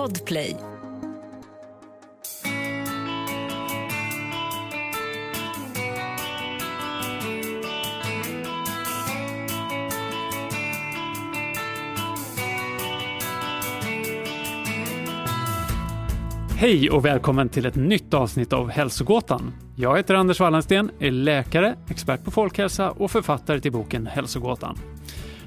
Podplay. Hej och välkommen till ett nytt avsnitt av Hälsogåtan. Jag heter Anders Wallensten, är läkare, expert på folkhälsa och författare till boken Hälsogåtan.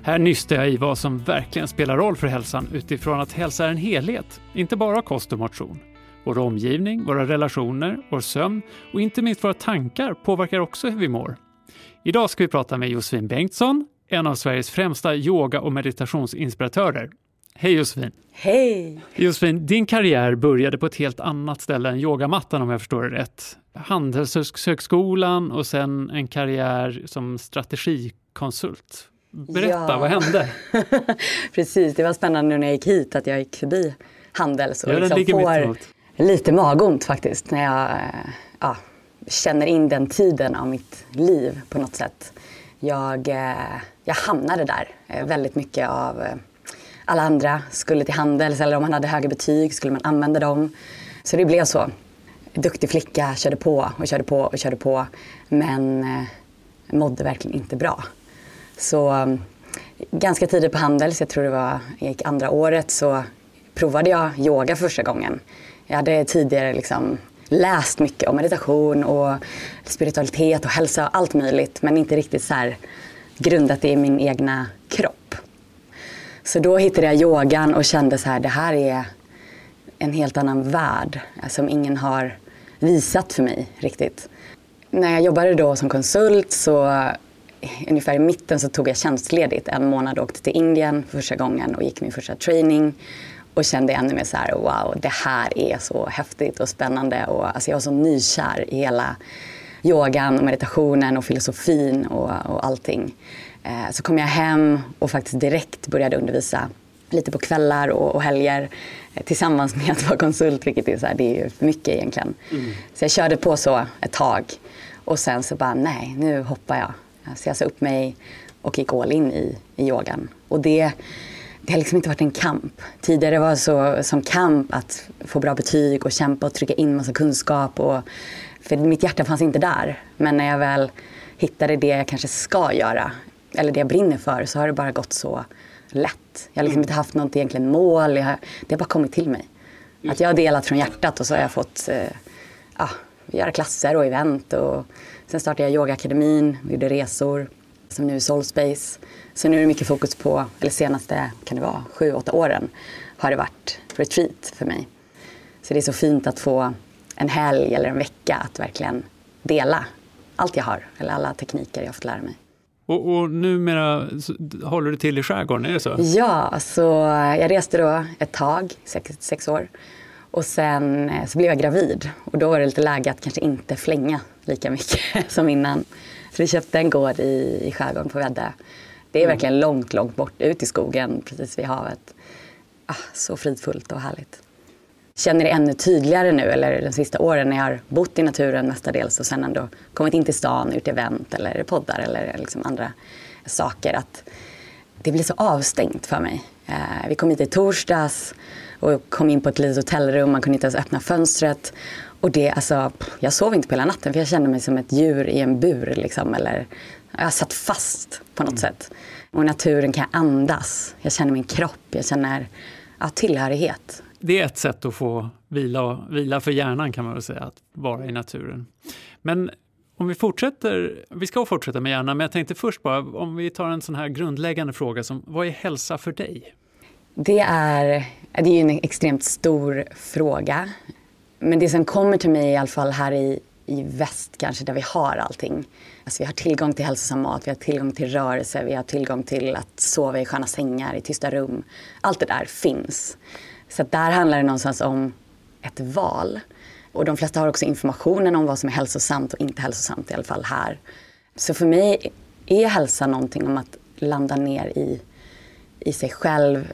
Här nystar jag i vad som verkligen spelar roll för hälsan utifrån att hälsa är en helhet, inte bara kost och motion. Vår omgivning, våra relationer, vår sömn och inte minst våra tankar påverkar också hur vi mår. Idag ska vi prata med Josefin Bengtsson, en av Sveriges främsta yoga och meditationsinspiratörer. Hej Josefin! Hej! Josefin, din karriär började på ett helt annat ställe än yogamattan om jag förstår det rätt. Handelshögskolan och sen en karriär som strategikonsult. Berätta, Ja. vad hände? Precis, det var spännande nu när jag gick hit att jag gick förbi Handels och Ja, liksom ligger får lite magont faktiskt när jag ja, känner in den tiden av mitt liv på något sätt. Jag, eh, jag hamnade där eh, väldigt mycket av eh, alla andra skulle till Handels eller om man hade höga betyg skulle man använda dem. Så det blev så. Duktig flicka, körde på och körde på och körde på. Men mådde verkligen inte bra. Så um, ganska tidigt på Handels, jag tror det var gick andra året, så provade jag yoga första gången. Jag hade tidigare liksom läst mycket om meditation och spiritualitet och hälsa och allt möjligt men inte riktigt så här grundat det i min egna kropp. Så då hittade jag yogan och kände så här, det här är en helt annan värld eh, som ingen har visat för mig riktigt. När jag jobbade då som konsult så ungefär i mitten så tog jag tjänstledigt en månad och åkte till Indien för första gången och gick min första training och kände ännu mer så här wow det här är så häftigt och spännande och alltså jag var så nykär i hela yogan och meditationen och filosofin och, och allting. Eh, så kom jag hem och faktiskt direkt började undervisa lite på kvällar och, och helger eh, tillsammans med att vara konsult, vilket är, så här, det är för mycket egentligen. Så jag körde på så ett tag och sen så bara, nej, nu hoppar jag. Så jag sa upp mig och gick all in i, i yogan. Och det, det har liksom inte varit en kamp. Tidigare var det så som kamp att få bra betyg och kämpa och trycka in massa kunskap. Och, för mitt hjärta fanns inte där. Men när jag väl hittade det jag kanske ska göra, eller det jag brinner för, så har det bara gått så lätt. Jag har liksom inte haft något egentligen mål, jag det har bara kommit till mig. Att jag har delat från hjärtat och så har jag fått eh, ja, göra klasser och event. Och sen startade jag yogaakademin, och gjorde resor, som nu är Soulspace. Så nu är det mycket fokus på, eller senaste, kan det vara, sju, åtta åren har det varit retreat för mig. Så det är så fint att få en helg eller en vecka att verkligen dela allt jag har, eller alla tekniker jag har fått lära mig. Och, och numera håller du till i skärgården, är det så? Ja, så jag reste då ett tag, sex, sex år. Och sen eh, så blev jag gravid. Och då var det lite läge att kanske inte flänga lika mycket som innan. Så vi köpte en gård i, i skärgården på Väddö. Det är verkligen långt, långt bort ut i skogen precis vid havet. Ah, så fridfullt och härligt. Känner det ännu tydligare nu, eller de sista åren när jag har bott i naturen mestadels och sen ändå kommit in till stan, gjort event eller poddar eller liksom andra saker. Att det blir så avstängt för mig. Eh, vi kom hit i torsdags och kom in på ett litet hotellrum, man kunde inte ens öppna fönstret. Och det, alltså, jag sov inte på hela natten för jag kände mig som ett djur i en bur. Liksom, eller, jag satt fast på något sätt. Och naturen kan jag andas. Jag känner min kropp, jag känner ja, tillhörighet. Det är ett sätt att få vila, vila för hjärnan kan man väl säga, att vara i naturen. Men om vi fortsätter, vi ska fortsätta med hjärnan, men jag tänkte först bara, om vi tar en sån här grundläggande fråga som, vad är hälsa för dig? Det är, det är ju en extremt stor fråga. Men det som kommer till mig i alla fall här i, i väst kanske där vi har allting. Alltså vi har tillgång till hälsosam mat, vi har tillgång till rörelse, vi har tillgång till att sova i sköna sängar, i tysta rum. Allt det där finns. Så där handlar det någonstans om ett val. Och de flesta har också informationen om vad som är hälsosamt och inte hälsosamt, i alla fall här. Så för mig är hälsa någonting om att landa ner i, i sig själv,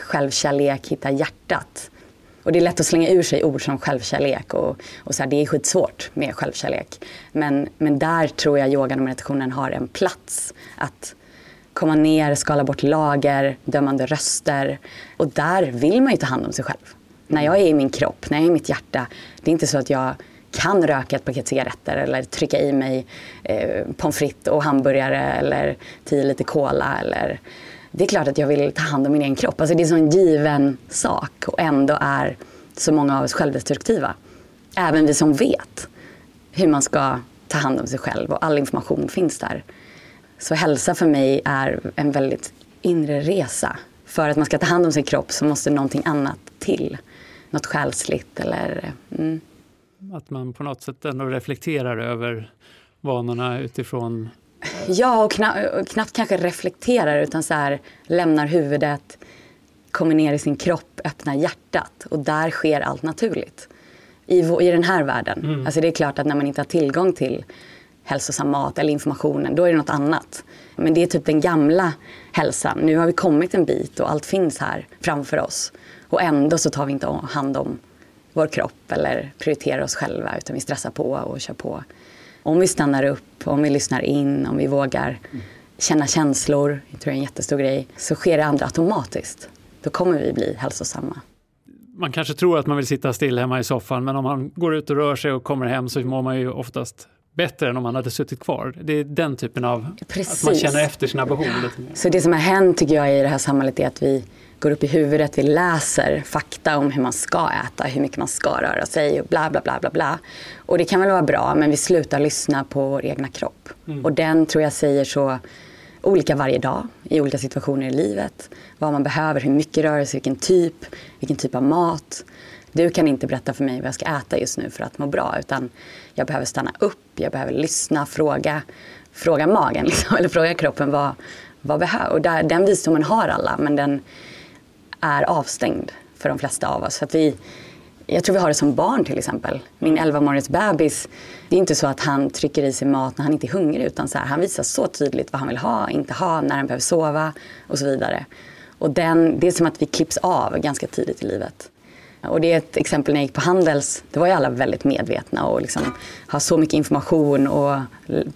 självkärlek, hitta hjärtat. Och det är lätt att slänga ur sig ord som självkärlek och, och så här, det är skitsvårt med självkärlek. Men, men där tror jag yogan och meditationen har en plats. Att komma ner, skala bort lager, dömande röster. Och där vill man ju ta hand om sig själv. När jag är i min kropp, när jag är i mitt hjärta, det är inte så att jag kan röka ett paket cigaretter eller trycka i mig eh, pommes frites och hamburgare eller tio liter cola. Eller... Det är klart att jag vill ta hand om min egen kropp. Alltså det är en sån given sak och ändå är så många av oss självdestruktiva. Även vi som vet hur man ska ta hand om sig själv och all information finns där. Så hälsa för mig är en väldigt inre resa. För att man ska ta hand om sin kropp så måste någonting annat till. Något själsligt eller... Mm. Att man på något sätt ändå reflekterar över vanorna utifrån... Ja, och, kna och knappt kanske reflekterar utan så här, lämnar huvudet, kommer ner i sin kropp, öppnar hjärtat och där sker allt naturligt. I, i den här världen. Mm. Alltså det är klart att när man inte har tillgång till hälsosam mat eller informationen, då är det något annat. Men det är typ den gamla hälsan. Nu har vi kommit en bit och allt finns här framför oss. Och ändå så tar vi inte hand om vår kropp eller prioriterar oss själva utan vi stressar på och kör på. Om vi stannar upp, om vi lyssnar in, om vi vågar känna känslor, jag tror det är en jättestor grej, så sker det andra automatiskt. Då kommer vi bli hälsosamma. Man kanske tror att man vill sitta still hemma i soffan men om man går ut och rör sig och kommer hem så mår man ju oftast bättre än om man hade suttit kvar. Det är den typen av, Precis. att man känner efter sina behov. Så det som har hänt tycker jag i det här samhället är att vi går upp i huvudet, vi läser fakta om hur man ska äta, hur mycket man ska röra sig och bla bla bla bla bla. Och det kan väl vara bra men vi slutar lyssna på vår egna kropp. Mm. Och den tror jag säger så olika varje dag i olika situationer i livet. Vad man behöver, hur mycket rörelse, vilken typ, vilken typ av mat. Du kan inte berätta för mig vad jag ska äta just nu för att må bra utan jag behöver stanna upp, jag behöver lyssna, fråga, fråga magen liksom, eller fråga kroppen vad, vad behöver. Och där, den visdomen har alla men den är avstängd för de flesta av oss. Att vi, jag tror vi har det som barn till exempel. Min 11 månaders bebis, det är inte så att han trycker i sig mat när han inte är hungrig utan så här, han visar så tydligt vad han vill ha, inte ha, när han behöver sova och så vidare. Och den, det är som att vi klipps av ganska tidigt i livet. Och det är ett exempel när jag gick på Handels. Då var ju alla väldigt medvetna och liksom har så mycket information och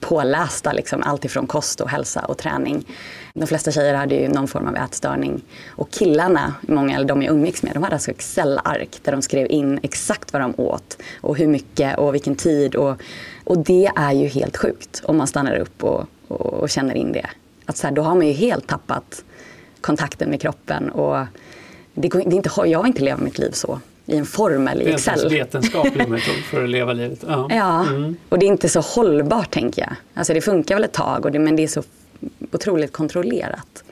pålästa. Liksom, allt ifrån kost och hälsa och träning. De flesta tjejer hade ju någon form av ätstörning. Och killarna, många eller de jag umgicks med, de hade alltså Excel-ark där de skrev in exakt vad de åt och hur mycket och vilken tid. Och, och det är ju helt sjukt om man stannar upp och, och, och känner in det. Att så här, då har man ju helt tappat kontakten med kroppen. Och det, det inte, jag har inte levt mitt liv så i en formel i Excel. Det är en vetenskaplig metod för att leva livet. Ja, ja mm. och det är inte så hållbart tänker jag. Alltså det funkar väl ett tag, och det, men det är så otroligt kontrollerat.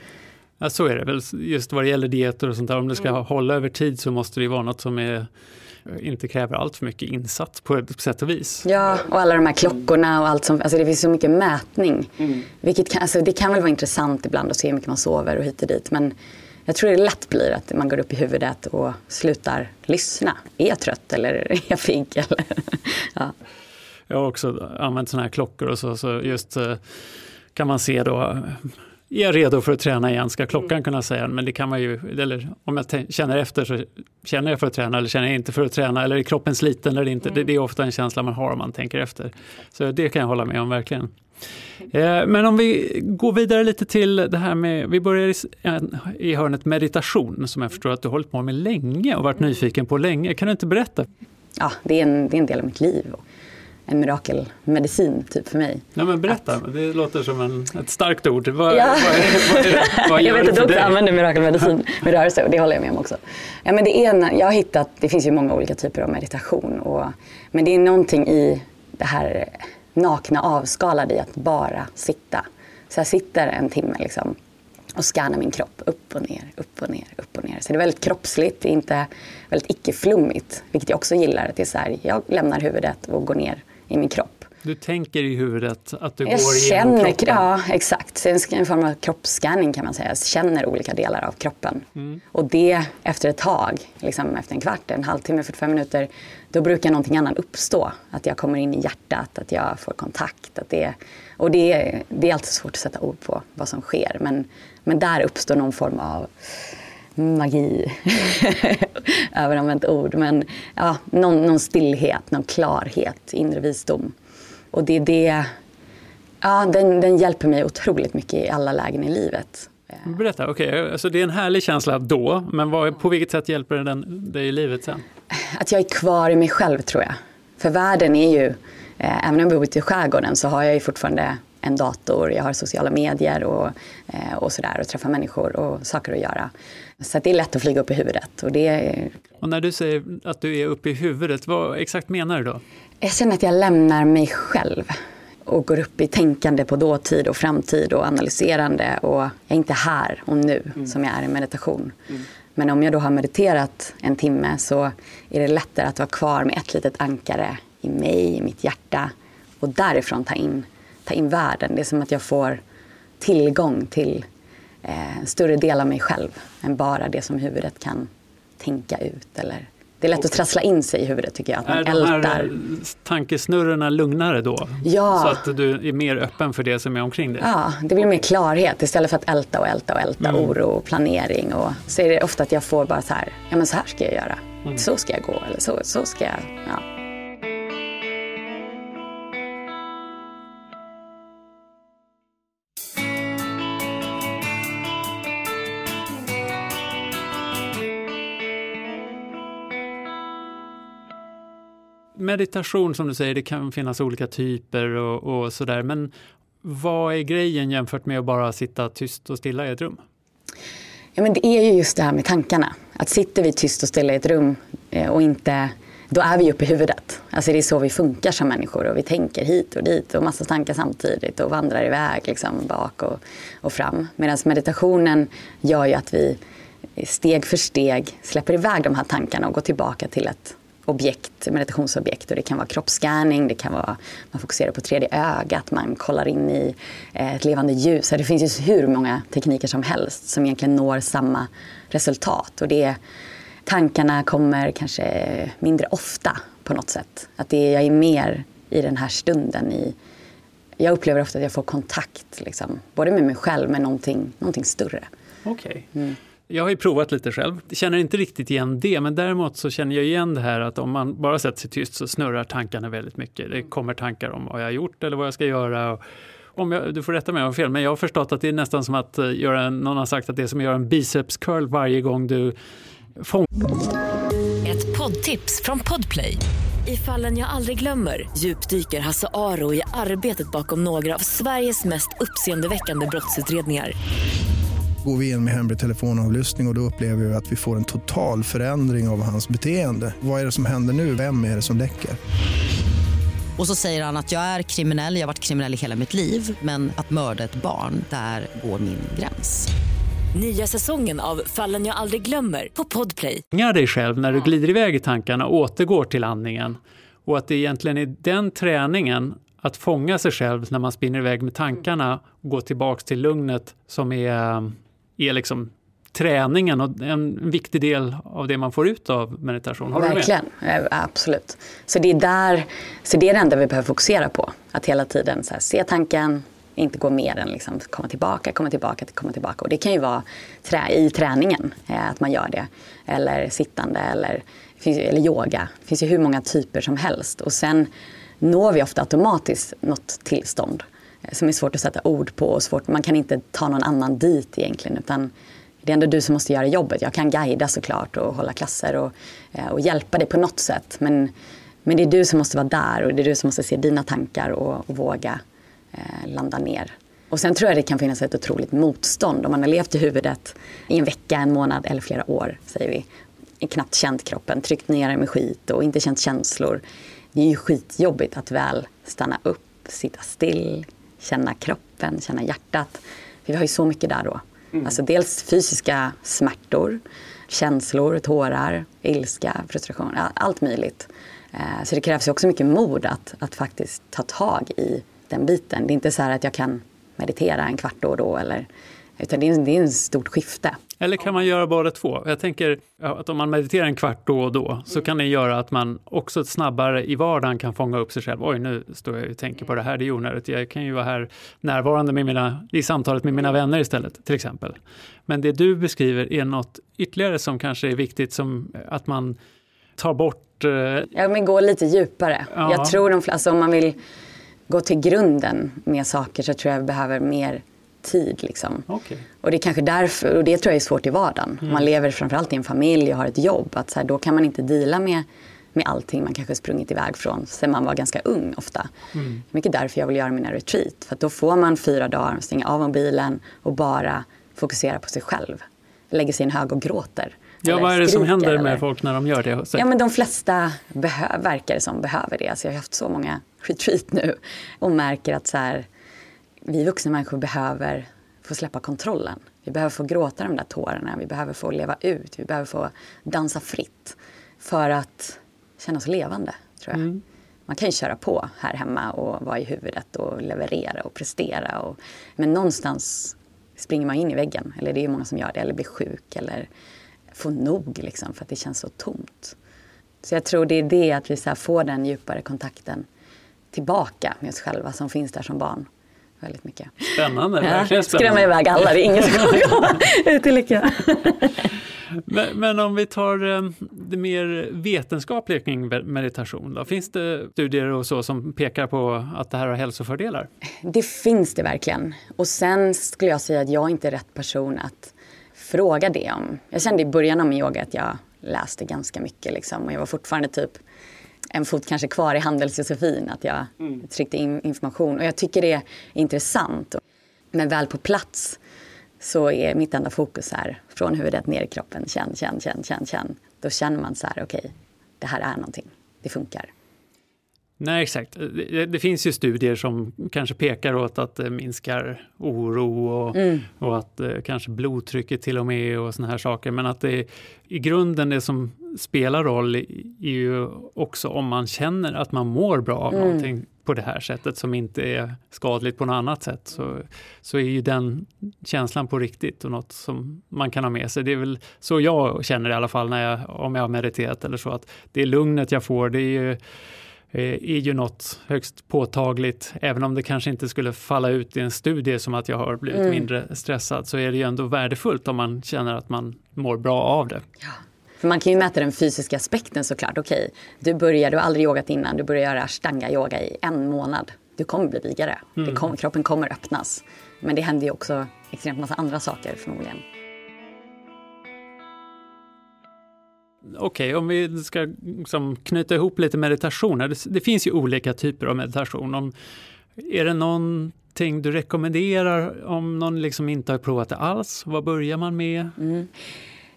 Ja, så är det väl. Just vad det gäller dieter och sånt där. Om det ska mm. hålla över tid så måste det vara något som är, inte kräver allt för mycket insats på ett sätt och vis. Ja, och alla de här klockorna och allt som, alltså det finns så mycket mätning. Mm. Vilket kan, alltså det kan väl vara intressant ibland att se hur mycket man sover och hit och dit. Men jag tror det lätt blir att man går upp i huvudet och slutar lyssna. Är jag trött eller är jag pigg? Eller? ja. Jag har också använt sådana här klockor och så, så just eh, kan man se då är jag redo för att träna igen? Ska klockan mm. kunna säga. Men det kan man ju, eller om jag känner efter så känner jag för att träna eller känner jag inte för att träna. Eller är kroppen sliten eller inte? Mm. Det, det, är ofta en känsla man har om man tänker efter. Så det kan jag hålla med om verkligen. Eh, men om vi går vidare lite till det här med, vi börjar i, hörnet meditation som jag förstår att du har hållit på med länge och varit nyfiken på länge. Kan du inte berätta? Ja, det är en, det är en del av mitt liv. En mirakelmedicin typ för mig. Ja, men berätta, att... det låter som en, ett starkt ord. Vad, ja. vad, är, vad, är vad jag vet att du också använder mirakelmedicin med rörelse och det håller jag med om också. Ja, men det, ena, jag har hittat, det finns ju många olika typer av meditation. Och, men det är någonting i det här nakna avskalade i att bara sitta. Så jag sitter en timme liksom och skannar min kropp upp och ner, upp och ner, upp och ner. Så det är väldigt kroppsligt, inte väldigt icke-flummigt. Vilket jag också gillar. Att det är så här, jag lämnar huvudet och går ner i min kropp. Du tänker i huvudet att du jag går igenom känner, kroppen? Ja, exakt. En, en form av kroppsscanning kan man säga. Jag känner olika delar av kroppen. Mm. Och det efter ett tag, liksom efter en kvart, en halvtimme, 45 minuter, då brukar någonting annat uppstå. Att jag kommer in i hjärtat, att jag får kontakt. Att det, och det, det är alltid svårt att sätta ord på vad som sker. Men, men där uppstår någon form av magi. Överanvänt ord. Men ja, någon, någon stillhet, någon klarhet, inre visdom. Och det är det, ja, den, den hjälper mig otroligt mycket i alla lägen i livet. Berätta, okej, okay. alltså det är en härlig känsla då, men vad, på vilket sätt hjälper den dig i livet sen? Att jag är kvar i mig själv tror jag. För världen är ju, eh, även om jag bor ute i skärgården så har jag ju fortfarande en dator, jag har sociala medier och, eh, och sådär och träffar människor och saker att göra. Så det är lätt att flyga upp i huvudet. Och, det... och när du säger att du är uppe i huvudet, vad exakt menar du då? Jag känner att jag lämnar mig själv och går upp i tänkande på dåtid och framtid och analyserande och jag är inte här och nu mm. som jag är i meditation. Mm. Men om jag då har mediterat en timme så är det lättare att vara kvar med ett litet ankare i mig, i mitt hjärta och därifrån ta in, ta in världen. Det är som att jag får tillgång till en större del av mig själv än bara det som huvudet kan tänka ut eller det är lätt att trassla in sig i huvudet tycker jag. Att man är de här eh, tankesnurrorna lugnare då? Ja. Så att du är mer öppen för det som är omkring dig? Ja, det blir mer klarhet istället för att älta och älta och älta, mm. oro och planering. Och så är det ofta att jag får bara så här, ja men så här ska jag göra. Mm. Så ska jag gå eller så, så ska jag, ja. Meditation som du säger, det kan finnas olika typer och, och sådär. Men vad är grejen jämfört med att bara sitta tyst och stilla i ett rum? Ja, men det är ju just det här med tankarna. Att sitter vi tyst och stilla i ett rum eh, och inte då är vi uppe i huvudet. Alltså det är så vi funkar som människor och vi tänker hit och dit och massa tankar samtidigt och vandrar iväg liksom bak och, och fram. Medan meditationen gör ju att vi steg för steg släpper iväg de här tankarna och går tillbaka till ett objekt, meditationsobjekt. Och det kan vara kroppsscanning, det kan vara man fokuserar på tredje ögat, man kollar in i eh, ett levande ljus. Det finns ju hur många tekniker som helst som egentligen når samma resultat. Och det, tankarna kommer kanske mindre ofta på något sätt. Att det, jag är mer i den här stunden. I, jag upplever ofta att jag får kontakt, liksom, både med mig själv men någonting, någonting större. Okej. Okay. Mm. Jag har ju provat lite själv. Känner inte riktigt igen det, men däremot så känner jag igen det här att om man bara sätter sig tyst så snurrar tankarna väldigt mycket. Det kommer tankar om vad jag har gjort eller vad jag ska göra. Om jag, du får rätta mig om jag har fel, men jag har förstått att det är nästan som att eh, göra, någon har sagt att det är som att göra en biceps curl varje gång du fångar. Ett poddtips från Podplay. I fallen jag aldrig glömmer djupdyker Hasse Aro i arbetet bakom några av Sveriges mest uppseendeväckande brottsutredningar går vi in med hemlig telefonavlyssning och, och då upplever vi att vi får en total förändring av hans beteende. Vad är det som händer nu? Vem är det som läcker? Och så säger han att jag är kriminell, jag har varit kriminell i hela mitt liv men att mörda ett barn, där går min gräns. Nya säsongen av Fallen jag aldrig glömmer på Podplay. Fånga dig själv när du glider iväg i tankarna och återgår till andningen. Och att det egentligen är den träningen att fånga sig själv när man spinner iväg med tankarna och gå tillbaks till lugnet som är är liksom träningen och en viktig del av det man får ut av meditation. Har Verkligen, med? absolut. Så det, är där, så det är det enda vi behöver fokusera på. Att hela tiden så här, se tanken, inte gå med den. liksom, komma tillbaka, komma tillbaka, komma tillbaka. Och det kan ju vara trä, i träningen, eh, att man gör det. Eller sittande eller, eller yoga. Det finns ju hur många typer som helst. Och sen når vi ofta automatiskt något tillstånd som är svårt att sätta ord på. Och svårt, man kan inte ta någon annan dit egentligen. Utan det är ändå du som måste göra jobbet. Jag kan guida såklart och hålla klasser och, eh, och hjälpa dig på något sätt. Men, men det är du som måste vara där och det är du som måste se dina tankar och, och våga eh, landa ner. Och sen tror jag det kan finnas ett otroligt motstånd om man har levt i huvudet i en vecka, en månad eller flera år, säger vi. Knappt känt kroppen, tryckt ner med skit och inte känt känslor. Det är ju skitjobbigt att väl stanna upp, sitta still, känna kroppen, känna hjärtat. För vi har ju så mycket där då. Mm. Alltså dels fysiska smärtor, känslor, tårar, ilska, frustration, allt möjligt. Eh, så det krävs ju också mycket mod att, att faktiskt ta tag i den biten. Det är inte så att jag kan meditera en kvart då och då eller utan det är, det är en stort skifte. Eller kan man göra båda två? Jag tänker att om man mediterar en kvart då och då så kan det göra att man också snabbare i vardagen kan fånga upp sig själv. Oj, nu står jag och tänker på det här, det är onödigt. Jag kan ju vara här närvarande med mina, i samtalet med mina vänner istället, till exempel. Men det du beskriver är något ytterligare som kanske är viktigt, som att man tar bort... Eh... Ja, men gå lite djupare. Ja. Jag tror de, alltså, om man vill gå till grunden med saker så tror jag vi behöver mer tid. Liksom. Okay. Och det är kanske därför, och det tror jag är svårt i vardagen. Mm. Man lever framförallt i en familj och har ett jobb. Att så här, då kan man inte dela med, med allting man kanske sprungit iväg från sen man var ganska ung ofta. Mm. Mycket därför jag vill göra mina retreat. För då får man fyra dagar, stänga av mobilen och bara fokusera på sig själv. Lägger sig i en hög och gråter. Ja, vad är det som händer eller? med folk när de gör det? Ja, men de flesta verkar det som behöver det. Alltså jag har haft så många retreat nu och märker att så här, vi vuxna människor behöver få släppa kontrollen. Vi behöver få gråta de där tårarna, vi behöver få leva ut, vi behöver få dansa fritt för att känna oss levande, tror jag. Mm. Man kan ju köra på här hemma och vara i huvudet och leverera och prestera. Och, men någonstans springer man in i väggen, eller det är många som gör det, eller blir sjuk eller får nog liksom, för att det känns så tomt. Så jag tror det är det, att vi så får den djupare kontakten tillbaka med oss själva som finns där som barn. Väldigt mycket. Spännande, verkligen spännande. Skrämma iväg alla, det är ingen som kommer komma ut i lycka. Men, men, om vi tar eh, det mer vetenskapliga kring meditation, då, finns det studier och så som pekar på att det här har hälsofördelar? Det finns det verkligen. Och sen skulle jag säga att jag inte är rätt person att fråga det om. Jag kände i början av min yoga att jag läste ganska mycket liksom, och jag var fortfarande typ en fot kanske kvar i handelsjosefin, att jag mm. tryckte in information. Och jag tycker det är intressant. Men väl på plats så är mitt enda fokus här, från huvudet ner i kroppen, känn, känn, känn, känn, känn. Då känner man så här, okej, okay, det här är någonting, det funkar. Nej, exakt. Det, det, finns ju studier som kanske pekar åt att det minskar oro och, mm. och att eh, kanske blodtrycket till och med och såna här saker. Men att det i grunden det som spelar roll är ju också om man känner att man mår bra av mm. någonting på det här sättet som inte är skadligt på något annat sätt så, så är ju den känslan på riktigt och något som man kan ha med sig. Det är väl så jag känner i alla fall när jag, om jag har mediterat eller så att det är lugnet jag får. Det är ju Eh, är ju något högst påtagligt. Även om det kanske inte skulle falla ut i en studie som att jag har blivit mm. mindre stressad så är det ju ändå värdefullt om man känner att man mår bra av det. Ja. För man kan ju mäta den fysiska aspekten såklart. Okej, du börjar, du har aldrig yogat innan, du börjar göra ashtanga-yoga i en månad. Du kommer bli vigare, mm. kom, kroppen kommer öppnas. Men det händer ju också extremt massa andra saker förmodligen. Okej, okay, om vi ska liksom knyta ihop lite meditationer. Det, det, finns ju olika typer av meditation. Om, är det någonting du rekommenderar om någon liksom inte har provat det alls? Vad börjar man med? Mm.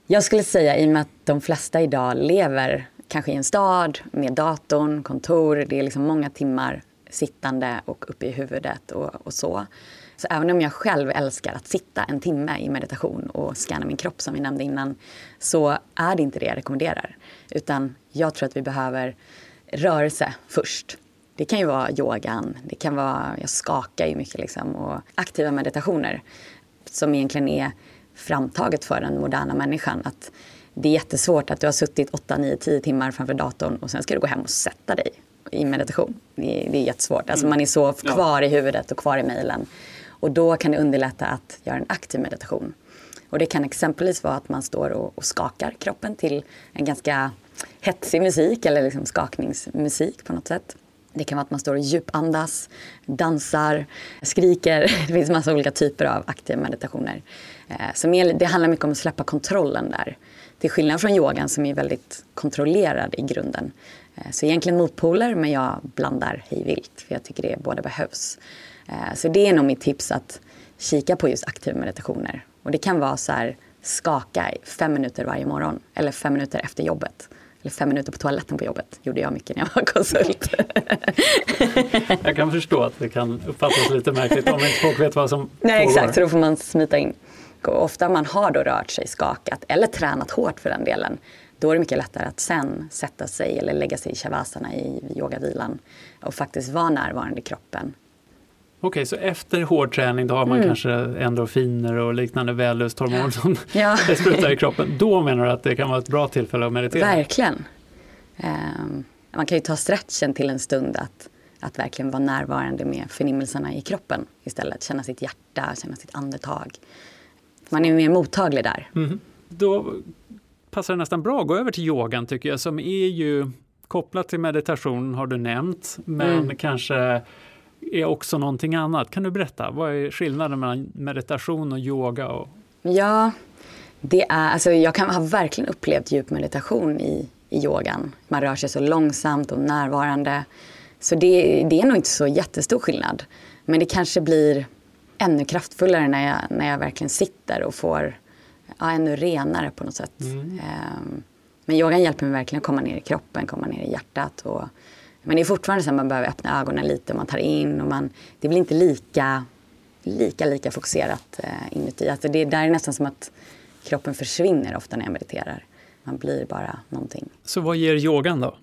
Jag skulle säga, i och med att de flesta idag lever kanske i en stad med datorn, kontor, det är liksom många timmar sittande och uppe i huvudet och, och så så även om jag själv älskar att sitta en timme i meditation och scanna min kropp som vi nämnde innan, så är det inte det jag rekommenderar. Utan jag tror att vi behöver rörelse först. Det kan ju vara yogan, det kan vara, jag skakar ju mycket liksom, och aktiva meditationer som egentligen är framtaget för den moderna människan. Att det är jättesvårt att du har suttit 8, 9, 10 timmar framför datorn och sen ska du gå hem och sätta dig i meditation. Det är, det är jättesvårt. Alltså man är så kvar i huvudet och kvar i mejlen. Och då kan det underlätta att göra en aktiv meditation. Och det kan exempelvis vara att man står och, och skakar kroppen till en ganska hetsig musik eller liksom skakningsmusik på något sätt. Det kan vara att man står och djupandas, dansar, skriker. Det finns massa olika typer av aktiva meditationer. Eh, så det handlar mycket om att släppa kontrollen där. Till skillnad från yogan som är väldigt kontrollerad i grunden. Eh, så egentligen motpoler, men jag blandar hej vilt för jag tycker det båda behövs. Eh, så det är nog mitt tips att kika på just aktiva meditationer. Och det kan vara så här, skaka i fem minuter varje morgon eller fem minuter efter jobbet. Eller fem minuter på toaletten på jobbet gjorde jag mycket när jag var konsult. jag kan förstå att det kan uppfattas lite märkligt om inte folk vet vad som Nej pågår. exakt, så då får man smita in. Och ofta man har då rört sig, skakat eller tränat hårt för den delen då är det mycket lättare att sen sätta sig eller lägga sig i shavasana i yogavilan och faktiskt vara närvarande i kroppen Okej, så efter hård träning då har man mm. kanske endorfiner och liknande vällusthormon som ja. sprutar i kroppen. Då menar du att det kan vara ett bra tillfälle att meditera? Verkligen. Um, man kan ju ta stretchen till en stund att, att verkligen vara närvarande med förnimmelserna i kroppen istället. Känna sitt hjärta, känna sitt andetag. Man är mer mottaglig där. Mm. Då passar det nästan bra att gå över till yogan tycker jag som är ju kopplat till meditation har du nämnt men mm. kanske är också någonting annat. Kan du berätta, vad är skillnaden mellan meditation och yoga? Och... Ja, det är, alltså jag kan ha verkligen upplevt djup meditation i, i yogan. Man rör sig så långsamt och närvarande. Så det, det är nog inte så jättestor skillnad. Men det kanske blir ännu kraftfullare när jag, när jag verkligen sitter och får ja, ännu renare på något sätt. Mm. Um, men yogan hjälper mig verkligen att komma ner i kroppen, komma ner i hjärtat. Och, men det är fortfarande så att man behöver öppna ögonen lite, man tar in och man, det blir inte lika, lika, lika fokuserat uh, inuti. Alltså det där är nästan som att kroppen försvinner ofta när jag mediterar. Man blir bara någonting. Så vad ger yogan då?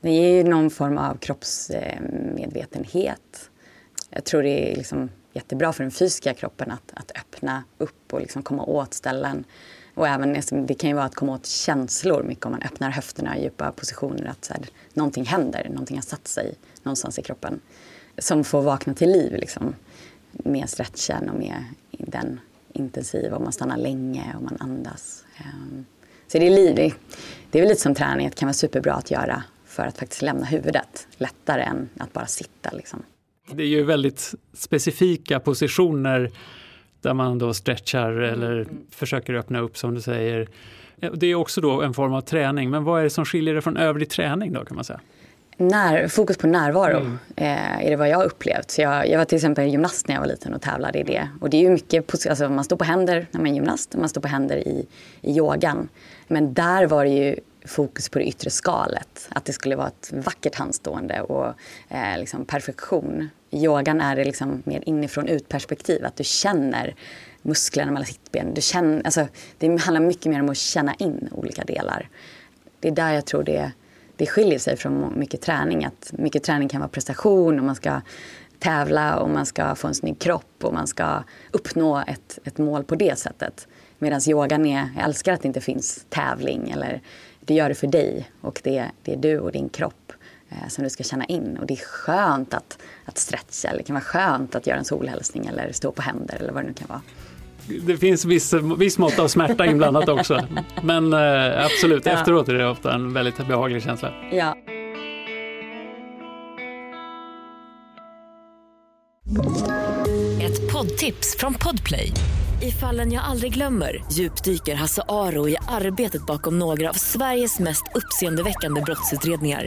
Det ger någon form av kroppsmedvetenhet. Jag tror det är liksom jättebra för den fysiska kroppen att, att öppna upp och liksom komma åt ställen. Och även, alltså, det kan ju vara att komma åt känslor mycket om man öppnar höfterna i djupa positioner. Att så här, någonting händer, någonting har satt sig någonstans i kroppen. Som får vakna till liv liksom, med stretchen och med den intensiva. Och man stannar länge och man andas. Ehm, så det är, liv. det är väl lite som träning, det kan vara superbra att göra för att faktiskt lämna huvudet lättare än att bara sitta. Liksom. Det är ju väldigt specifika positioner där man då stretchar eller mm. försöker öppna upp som du säger. Det är också då en form av träning, men vad är det som skiljer det från övrig träning då kan man säga? När, fokus på närvaro mm. eh, är det vad jag har upplevt. Så jag, jag var till exempel gymnast när jag var liten och tävlade i det. Och det är ju mycket, alltså man står på händer när man är gymnast och man står på händer i, i yogan. Men där var det ju fokus på det yttre skalet. Att det skulle vara ett vackert handstående och eh, liksom perfektion. I yogan är det liksom mer inifrån ut-perspektiv. Att du känner musklerna mellan sittben. Du känner, alltså, det handlar mycket mer om att känna in olika delar. Det är där jag tror det, det skiljer sig från mycket träning. Att mycket träning kan vara prestation och man ska tävla och man ska få en snygg kropp och man ska uppnå ett, ett mål på det sättet. Medan yogan är, jag älskar att det inte finns tävling eller du gör det för dig och det, det är du och din kropp som du ska känna in. Och det är skönt att, att stretcha, eller det kan vara skönt att göra en solhälsning eller stå på händer eller vad det nu kan vara. Det finns viss, viss mått av smärta inblandat också. Men eh, absolut, ja. efteråt är det ofta en väldigt behaglig känsla. Ja. Ett poddtips från Podplay. I fallen jag aldrig glömmer djupdyker Hasse Aro i arbetet bakom några av Sveriges mest uppseendeväckande brottsutredningar.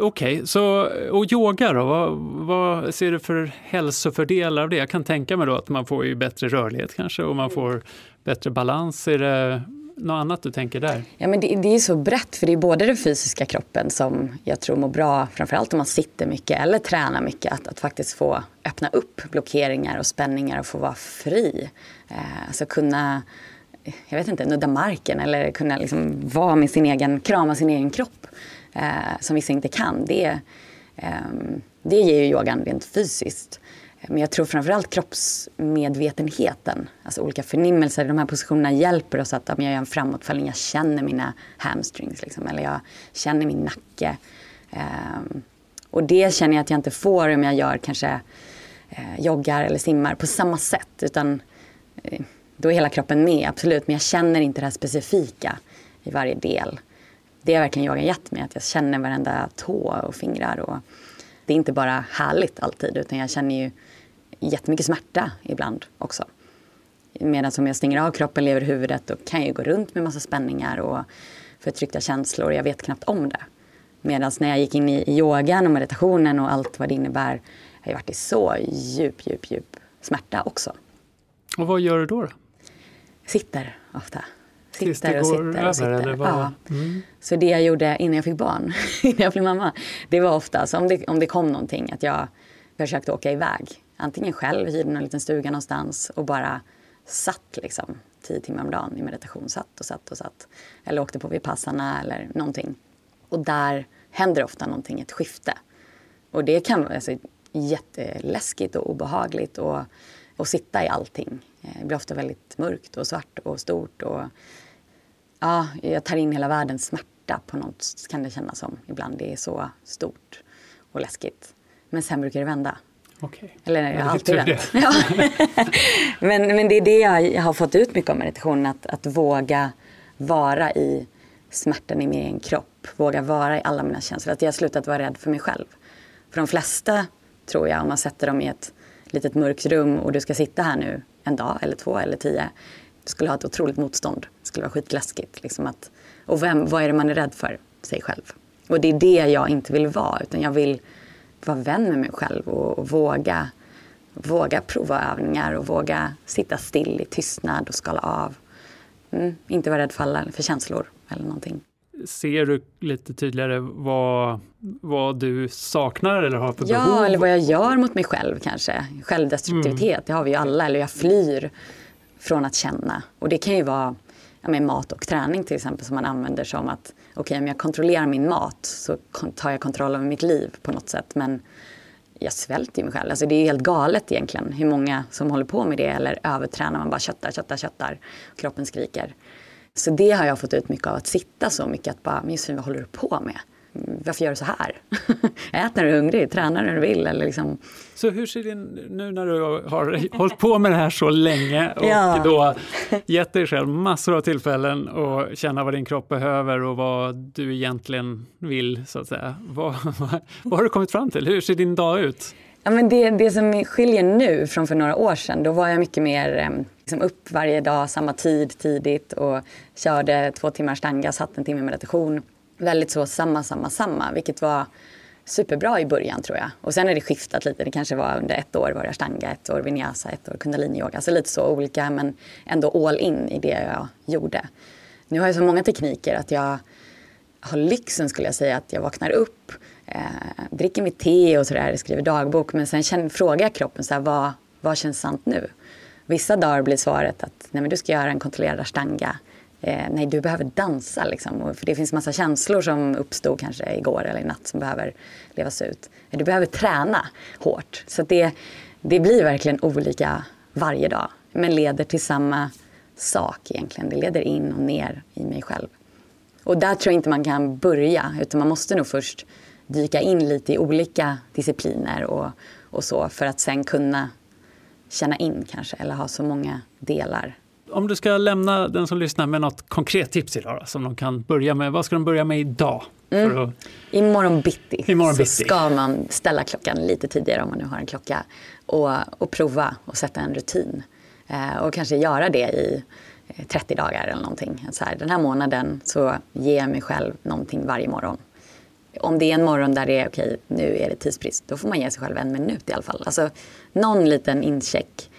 Okej, okay, och yoga då? Vad, vad, ser du för hälsofördelar av det? Jag kan tänka mig då att man får ju bättre rörlighet kanske och man får bättre balans. Är det något annat du tänker där? Ja, men det, det är så brett, för det är både den fysiska kroppen som jag tror mår bra, framförallt om man sitter mycket eller tränar mycket, att, att faktiskt få öppna upp blockeringar och spänningar och få vara fri. Eh, alltså kunna jag vet inte, nudda marken eller kunna liksom vara med sin egen, krama sin egen kropp eh, som vissa inte kan. Det, eh, det ger ju yogan rent fysiskt. Men jag tror framförallt kroppsmedvetenheten, alltså olika förnimmelser i de här positionerna hjälper oss att om jag gör en framåtfallning, jag känner mina hamstrings liksom, eller jag känner min nacke. Um, och det känner jag att jag inte får om jag gör kanske uh, joggar eller simmar på samma sätt. Utan uh, då är hela kroppen med, absolut, men jag känner inte det här specifika i varje del det har verkligen yogan gett mig. Att jag känner varenda tå och fingrar. Och det är inte bara härligt alltid utan jag känner ju jättemycket smärta ibland också. Medan om jag stänger av kroppen, lever huvudet, då kan jag gå runt med massa spänningar och förtryckta känslor. Jag vet knappt om det. Medan när jag gick in i yogan och meditationen och allt vad det innebär, har jag varit i så djup, djup, djup smärta också. Och vad gör du då? då? Sitter ofta. Tills det går över? Sitter. Eller vad? Ja. Mm. Så det jag gjorde innan jag fick barn, innan jag blev mamma, det var ofta om det, om det kom någonting att jag försökte åka iväg. Antingen själv, hyrde någon liten stuga någonstans och bara satt liksom tio timmar om dagen i meditation. Satt och satt och satt. Eller åkte på Vipassana eller någonting. Och där händer ofta någonting, ett skifte. Och det kan alltså, jätteläskigt och obehagligt och, och sitta i allting. Eh, det blir ofta väldigt mörkt och svart och stort. Och, ja, jag tar in hela världens smärta på något kan det kännas som ibland. Det är så stort och läskigt. Men sen brukar det vända. Okay. Eller nej, jag har alltid vänt. Ja. men, men det är det jag har fått ut mycket av meditationen. Att, att våga vara i smärtan i min egen kropp. Våga vara i alla mina känslor. Att jag har slutat vara rädd för mig själv. För de flesta, tror jag, om man sätter dem i ett litet mörkt rum och du ska sitta här nu en dag eller två eller tio. Du skulle ha ett otroligt motstånd. Det skulle vara skitläskigt. Liksom att, och vem, vad är det man är rädd för? Sig själv. Och det är det jag inte vill vara. Utan jag vill vara vän med mig själv och, och våga, våga prova övningar och våga sitta still i tystnad och skala av. Mm, inte vara rädd för, alla, för känslor eller någonting. Ser du lite tydligare vad, vad du saknar eller har för behov? Ja, eller vad jag gör mot mig själv kanske. Självdestruktivitet, mm. det har vi ju alla. Eller jag flyr från att känna. Och det kan ju vara ja, med mat och träning till exempel som man använder som att okej okay, om jag kontrollerar min mat så tar jag kontroll över mitt liv på något sätt. Men jag svälter ju mig själv. Alltså det är helt galet egentligen hur många som håller på med det eller övertränar. Man bara köttar, köttar, köttar. Kroppen skriker. Så det har jag fått ut mycket av att sitta så mycket. Att bara, men Josefin vad håller du på med? Varför gör du så här? Ät när du är hungrig, träna när du vill. Eller liksom. Så hur ser din, nu när du har hållit på med det här så länge och ja. då gett dig själv massor av tillfällen att känna vad din kropp behöver och vad du egentligen vill, så att säga. Vad, vad, vad har du kommit fram till? Hur ser din dag ut? Ja, men det, det som skiljer nu från för några år sedan, då var jag mycket mer eh, liksom upp varje dag, samma tid, tidigt och körde två timmar stanga, satt en timme meditation väldigt så samma, samma, samma, vilket var superbra i början tror jag. Och sen har det skiftat lite. Det kanske var under ett år var det ashtanga, ett år vinyasa, ett år kundaliniyoga. Alltså lite så olika men ändå all in i det jag gjorde. Nu har jag så många tekniker att jag har lyxen skulle jag säga att jag vaknar upp, eh, dricker mitt te och sådär, skriver dagbok. Men sen känner, frågar jag kroppen så här, vad, vad känns sant nu? Vissa dagar blir svaret att nej, men du ska göra en kontrollerad ashtanga eh, nej du behöver dansa liksom. För det finns massa känslor som uppstod kanske igår eller i natt som behöver levas ut. Du behöver träna hårt. Så det, det blir verkligen olika varje dag. Men leder till samma sak egentligen. Det leder in och ner i mig själv. Och där tror jag inte man kan börja utan man måste nog först dyka in lite i olika discipliner och, och så för att sen kunna känna in kanske eller ha så många delar om du ska lämna den som lyssnar med något konkret tips idag då, som de kan börja med. Vad ska de börja med idag? Mm. Att... Imorgon bitti Imorgon så bitti. ska man ställa klockan lite tidigare om man nu har en klocka och, och prova och sätta en rutin. Eh, och kanske göra det i 30 eh, dagar eller någonting. Så här, den här månaden så ger jag mig själv någonting varje morgon. Om det är en morgon där det är okej, nu är det tidsbrist, då får man ge sig själv en minut i alla fall. Alltså någon liten incheck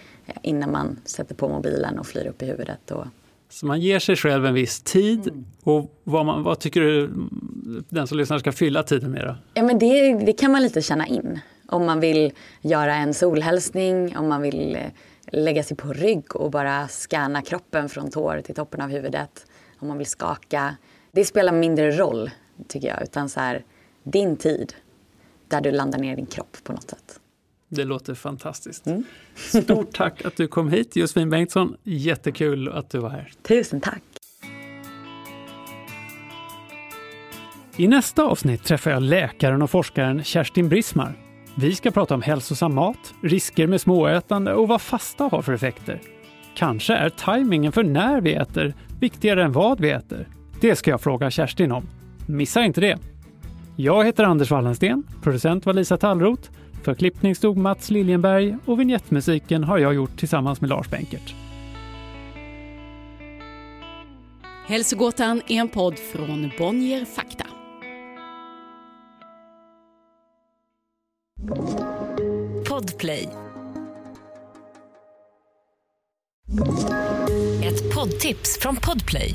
innan man sätter på mobilen och flyr upp i huvudet. Och... Så man ger sig själv en viss tid. Mm. Och vad, man, vad, tycker du den som lyssnar ska fylla tiden med? Då? Ja, men det, det kan man lite känna in. Om man vill göra en solhälsning, om man vill eh, lägga sig på rygg och bara scanna kroppen från tår till toppen av huvudet. Om man vill skaka. Det spelar mindre roll, tycker jag. Utan så här, din tid, där du landar ner i din kropp på något sätt. Det låter fantastiskt. Mm. Stort tack att du kom hit Josefin Bengtsson. Jättekul att du var här. Tusen tack. I nästa avsnitt träffar jag läkaren och forskaren Kerstin Brismar. Vi ska prata om hälsosam mat, risker med småätande och vad fasta har för effekter. Kanske är tajmingen för när vi äter viktigare än vad vi äter. Det ska jag fråga Kerstin om. Missa inte det! Jag heter Anders Wallensten, producent var Lisa Tallroth för klippning stod Mats Liljenberg och vignettmusiken har jag gjort tillsammans med Lars Benkert. Hälsogåtan är en podd från Bonnier Fakta. Podplay. Ett poddtips från Podplay.